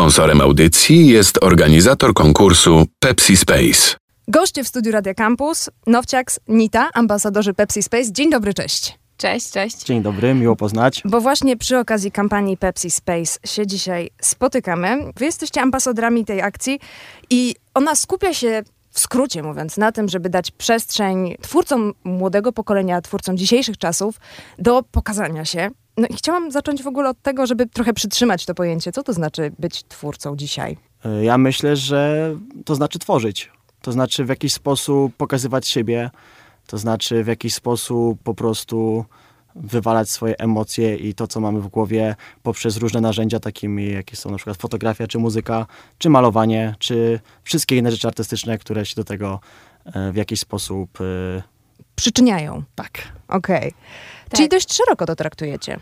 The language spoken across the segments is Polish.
Sponsorem audycji jest organizator konkursu Pepsi Space. Goście w studiu Radia Campus, Nowciaks, Nita, ambasadorzy Pepsi Space. Dzień dobry, cześć. Cześć, cześć. Dzień dobry, miło poznać. Bo właśnie przy okazji kampanii Pepsi Space się dzisiaj spotykamy. Wy jesteście ambasadorami tej akcji i ona skupia się w skrócie mówiąc, na tym, żeby dać przestrzeń twórcom młodego pokolenia, twórcom dzisiejszych czasów do pokazania się. No i chciałam zacząć w ogóle od tego, żeby trochę przytrzymać to pojęcie. Co to znaczy być twórcą dzisiaj? Y, Ja myślę, że to znaczy tworzyć. To znaczy w jakiś sposób pokazywać siebie. To znaczy w jakiś sposób po prostu wywalać swoje emocje i to, co mamy w głowie poprzez różne narzędzia, takimi jakie są na przykład fotografia, czy muzyka, czy malowanie, czy wszystkie inne rzeczy artystyczne, które się do tego e, w jakiś sposób e, Przyczyniają. tak. Okej. Tak. Czyli dość szeroko to traktujecie.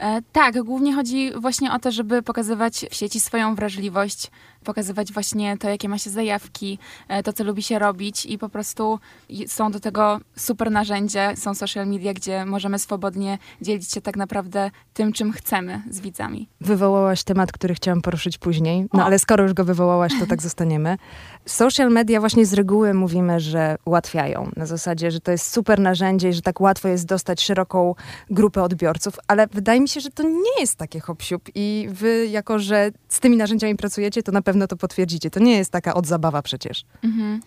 E, tak, głównie chodzi właśnie o to, żeby pokazywać w sieci swoją wrażliwość, pokazywać właśnie to, jakie ma się zajawki, e, to, co lubi się robić i po prostu są do tego super narzędzia, są social media, gdzie możemy swobodnie dzielić się tak naprawdę tym, czym chcemy z widzami. Wywołałaś temat, który chciałam poruszyć później, no O. ale skoro już go wywołałaś, to tak zostaniemy. Social media właśnie z reguły mówimy, że ułatwiają. Na zasadzie, że to jest super narzędzie i że tak łatwo jest dostać szeroką grupę odbiorców, ale wydaje mi się, że to nie jest takie hop i wy, jako że z tymi narzędziami pracujecie, to na pewno to potwierdzicie. To nie jest taka odzabawa przecież. Mhm.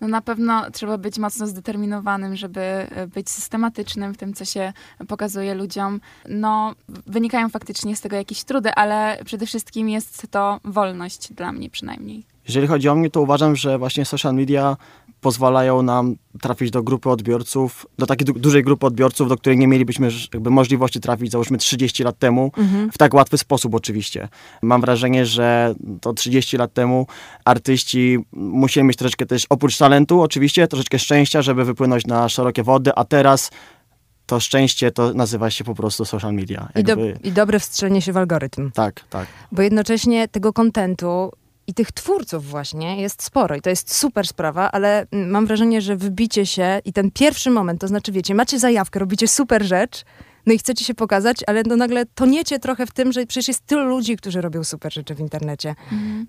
No na pewno trzeba być mocno zdeterminowanym, żeby e, być systematycznym w tym, co się pokazuje ludziom. No, wynikają faktycznie z tego jakieś trudy, ale przede wszystkim jest to wolność dla mnie przynajmniej. Jeżeli chodzi o mnie, to uważam, że właśnie social media pozwalają nam trafić do grupy odbiorców, do takiej du- dużej grupy odbiorców, do której nie mielibyśmy jakby możliwości trafić, załóżmy 30 lat temu, w tak łatwy sposób oczywiście. Mam wrażenie, że to 30 lat temu artyści musieli mieć troszeczkę też, oprócz talentu oczywiście, troszeczkę szczęścia, żeby wypłynąć na szerokie wody, a teraz to szczęście to nazywa się po prostu social media. I, do, I dobre wstrzelenie się w algorytm. tak, tak. Bo jednocześnie tego kontentu i tych twórców właśnie jest sporo i to jest super sprawa, ale mm, mam wrażenie, że wybicie się i ten pierwszy moment, to znaczy wiecie, macie zajawkę, robicie super rzecz, no i chcecie się pokazać, ale no nagle toniecie trochę w tym, że przecież jest tylu ludzi, którzy robią super rzeczy w internecie.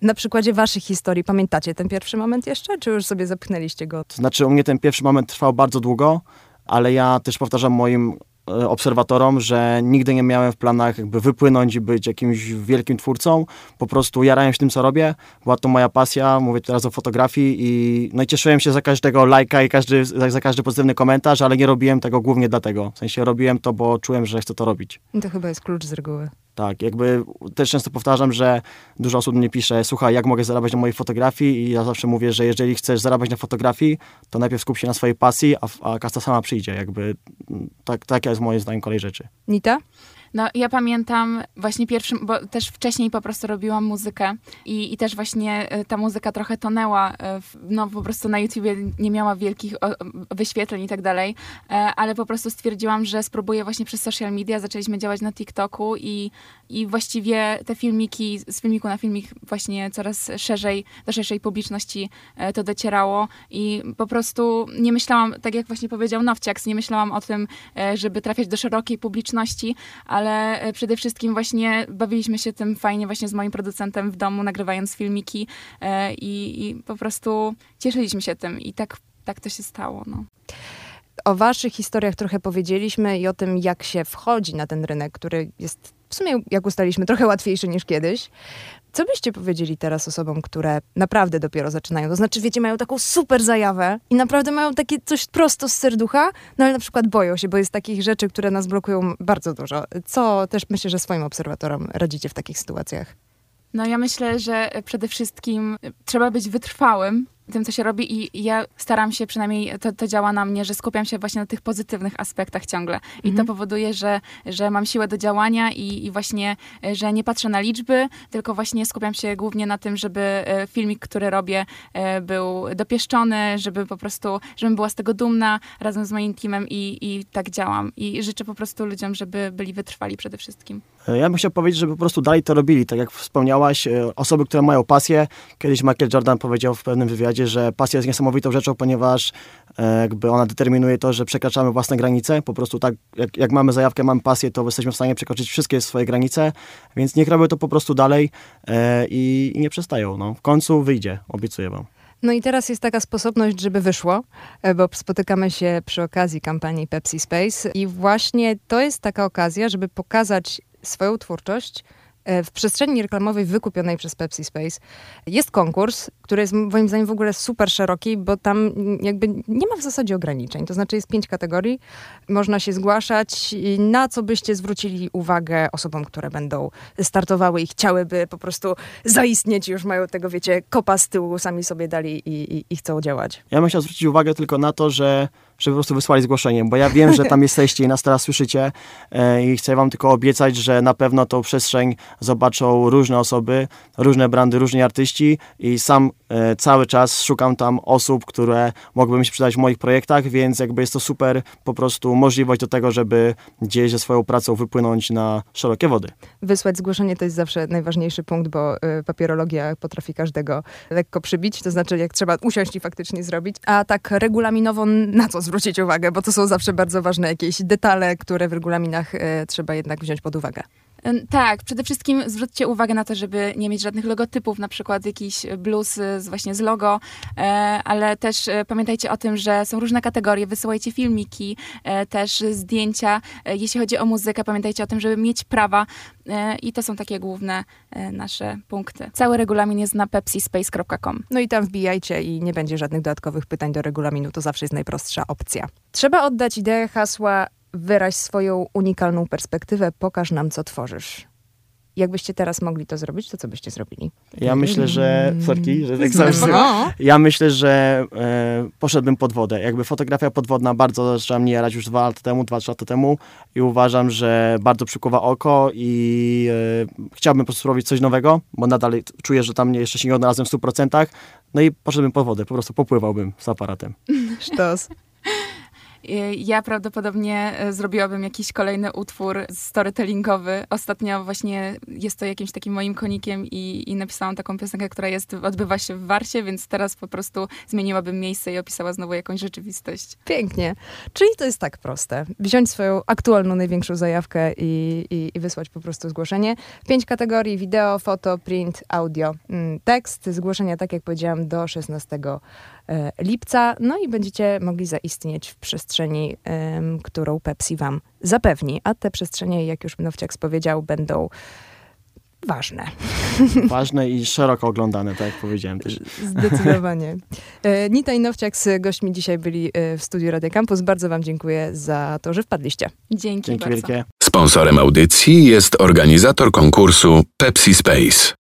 Na przykładzie waszych historii, pamiętacie ten pierwszy moment jeszcze, czy już sobie zapchnęliście go? To znaczy u mnie ten pierwszy moment trwał bardzo długo, ale ja też powtarzam moim obserwatorom, że nigdy nie miałem w planach jakby wypłynąć i być jakimś wielkim twórcą. Po prostu jarałem się tym, co robię. Była to moja pasja, mówię teraz o fotografii i, no i cieszyłem się za każdego lajka i każdy, za, za każdy pozytywny komentarz, ale nie robiłem tego głównie dlatego. W sensie robiłem to, bo czułem, że chcę to robić. To chyba jest klucz z reguły. Tak, jakby też często powtarzam, że dużo osób mnie pisze, słuchaj, jak mogę zarabiać na mojej fotografii i ja zawsze mówię, że jeżeli chcesz zarabiać na fotografii, to najpierw skup się na swojej pasji, a, a sama przyjdzie, jakby mm, tak, taka jest moim zdaniem kolej rzeczy. Nita? No, ja pamiętam właśnie pierwszym, bo też wcześniej po prostu robiłam muzykę i, i też właśnie e, ta muzyka trochę tonęła, e, no po prostu na YouTubie nie miała wielkich wyświetleń i tak dalej, e, ale po prostu stwierdziłam, że spróbuję właśnie przez social media, zaczęliśmy działać na TikToku i, i właściwie te filmiki, z filmiku na filmik właśnie coraz szerzej, do szerszej publiczności to docierało i po prostu nie myślałam, tak jak właśnie powiedział Nowciaks, nie myślałam o tym, żeby trafiać do szerokiej publiczności, ale e, przede wszystkim właśnie bawiliśmy się tym fajnie właśnie z moim producentem w domu, nagrywając filmiki e, i, i po prostu cieszyliśmy się tym i tak, tak to się stało. No. O waszych historiach trochę powiedzieliśmy i o tym, jak się wchodzi na ten rynek, który jest w sumie, jak ustaliliśmy, trochę łatwiejszy niż kiedyś. Co byście powiedzieli teraz osobom, które naprawdę dopiero zaczynają? To znaczy, wiecie, mają taką super zajawę i naprawdę mają takie coś prosto z serducha, no ale na przykład boją się, bo jest takich rzeczy, które nas blokują bardzo dużo. Co też myślę, że swoim obserwatorom radzicie w takich sytuacjach? No ja myślę, że przede wszystkim trzeba być wytrwałym tym, co się robi i ja staram się, przynajmniej to, to działa na mnie, że skupiam się właśnie na tych pozytywnych aspektach ciągle. I to powoduje, że, że mam siłę do działania i, i właśnie, e, że nie patrzę na liczby, tylko właśnie skupiam się głównie na tym, żeby e, filmik, który robię, e, był dopieszczony, żeby po prostu, żebym była z tego dumna razem z moim teamem i, i tak działam. I życzę po prostu ludziom, żeby byli wytrwali przede wszystkim. E, Ja bym chciał powiedzieć, żeby po prostu dalej to robili. Tak jak wspomniałaś, e, osoby, które mają pasję. Kiedyś Michael Jordan powiedział w pewnym wywiadzie, że pasja jest niesamowitą rzeczą, ponieważ e, jakby ona determinuje to, że przekraczamy własne granice. Po prostu tak, jak, jak mamy zajawkę, mamy pasję, to jesteśmy w stanie przekroczyć wszystkie swoje granice, więc niech robią to po prostu dalej i, i nie przestają. No. W końcu wyjdzie, obiecuję wam. No i teraz jest taka sposobność, żeby wyszło, bo spotykamy się przy okazji kampanii Pepsi Space i właśnie to jest taka okazja, żeby pokazać swoją twórczość e, w przestrzeni reklamowej wykupionej przez Pepsi Space. Jest konkurs, który jest moim zdaniem w ogóle super szeroki, bo tam jakby nie ma w zasadzie ograniczeń. To znaczy jest pięć kategorii, można się zgłaszać na co byście zwrócili uwagę osobom, które będą startowały i chciałyby po prostu zaistnieć, już mają tego, wiecie, kopa z tyłu, sami sobie dali i, i, i chcą działać. Ja bym chciał zwrócić uwagę tylko na to, że żeby po prostu wysłali zgłoszenie, bo ja wiem, że tam jesteście i nas teraz słyszycie e, i chcę wam tylko obiecać, że na pewno tą przestrzeń zobaczą różne osoby, różne brandy, różni artyści i sam e, cały czas szukam tam osób, które mogłyby mi się przydać w moich projektach, więc jakby jest to super po prostu możliwość do tego, żeby gdzieś ze swoją pracą wypłynąć na szerokie wody. Wysłać zgłoszenie to jest zawsze najważniejszy punkt, bo y, papierologia potrafi każdego lekko przybić, to znaczy jak trzeba usiąść i faktycznie zrobić. A tak regulaminowo na co zwrócić uwagę, bo to są zawsze bardzo ważne jakieś detale, które w regulaminach y, trzeba jednak wziąć pod uwagę. Tak, przede wszystkim zwróćcie uwagę na to, żeby nie mieć żadnych logotypów, na przykład jakiś blues y, z, właśnie z logo, e, ale też e, pamiętajcie o tym, że są różne kategorie, wysyłajcie filmiki, e, też zdjęcia. E, Jeśli chodzi o muzykę, pamiętajcie o tym, żeby mieć prawa e, i to są takie główne e, nasze punkty. Cały regulamin jest na pepsispace.com. No i tam wbijajcie i nie będzie żadnych dodatkowych pytań do regulaminu, to zawsze jest najprostsza opcja. Trzeba oddać ideę hasła wyraź swoją unikalną perspektywę, pokaż nam, co tworzysz. Jakbyście teraz mogli to zrobić, to co byście zrobili? Ja myślę, że... Sorki, że tak zawsze... Ja myślę, że e, poszedłbym pod wodę. Jakby fotografia podwodna bardzo zaczęła mnie jarać już dwa lata temu, dwa, trzy lata temu i uważam, że bardzo przykuwa oko i e, chciałbym po prostu robić coś nowego, bo nadal czuję, że tam jeszcze się nie odnalazłem w 100%. No i poszedłbym pod wodę, po prostu popływałbym z aparatem. Sztos. Ja prawdopodobnie e, zrobiłabym jakiś kolejny utwór storytellingowy. Ostatnio właśnie jest to jakimś takim moim konikiem i, i napisałam taką piosenkę, która jest, odbywa się w Warsie, więc teraz po prostu zmieniłabym miejsce i opisała znowu jakąś rzeczywistość. Pięknie. Czyli to jest tak proste. Wziąć swoją aktualną, największą zajawkę i, i, i wysłać po prostu zgłoszenie. Pięć kategorii, wideo, foto, print, audio, mm, tekst. Zgłoszenia, tak jak powiedziałam, do 16 e, lipca. No i będziecie mogli zaistnieć w przestrzeni, którą Pepsi wam zapewni. A te przestrzenie, jak już Nowciak powiedział, będą ważne. Ważne i szeroko oglądane, tak jak powiedziałem też. Zdecydowanie. E, Nita i Nowciak z gośćmi dzisiaj byli e, w studiu Radio Campus. Bardzo wam dziękuję za to, że wpadliście. Dzięki, Dzięki bardzo. wielkie. Sponsorem audycji jest organizator konkursu Pepsi Space.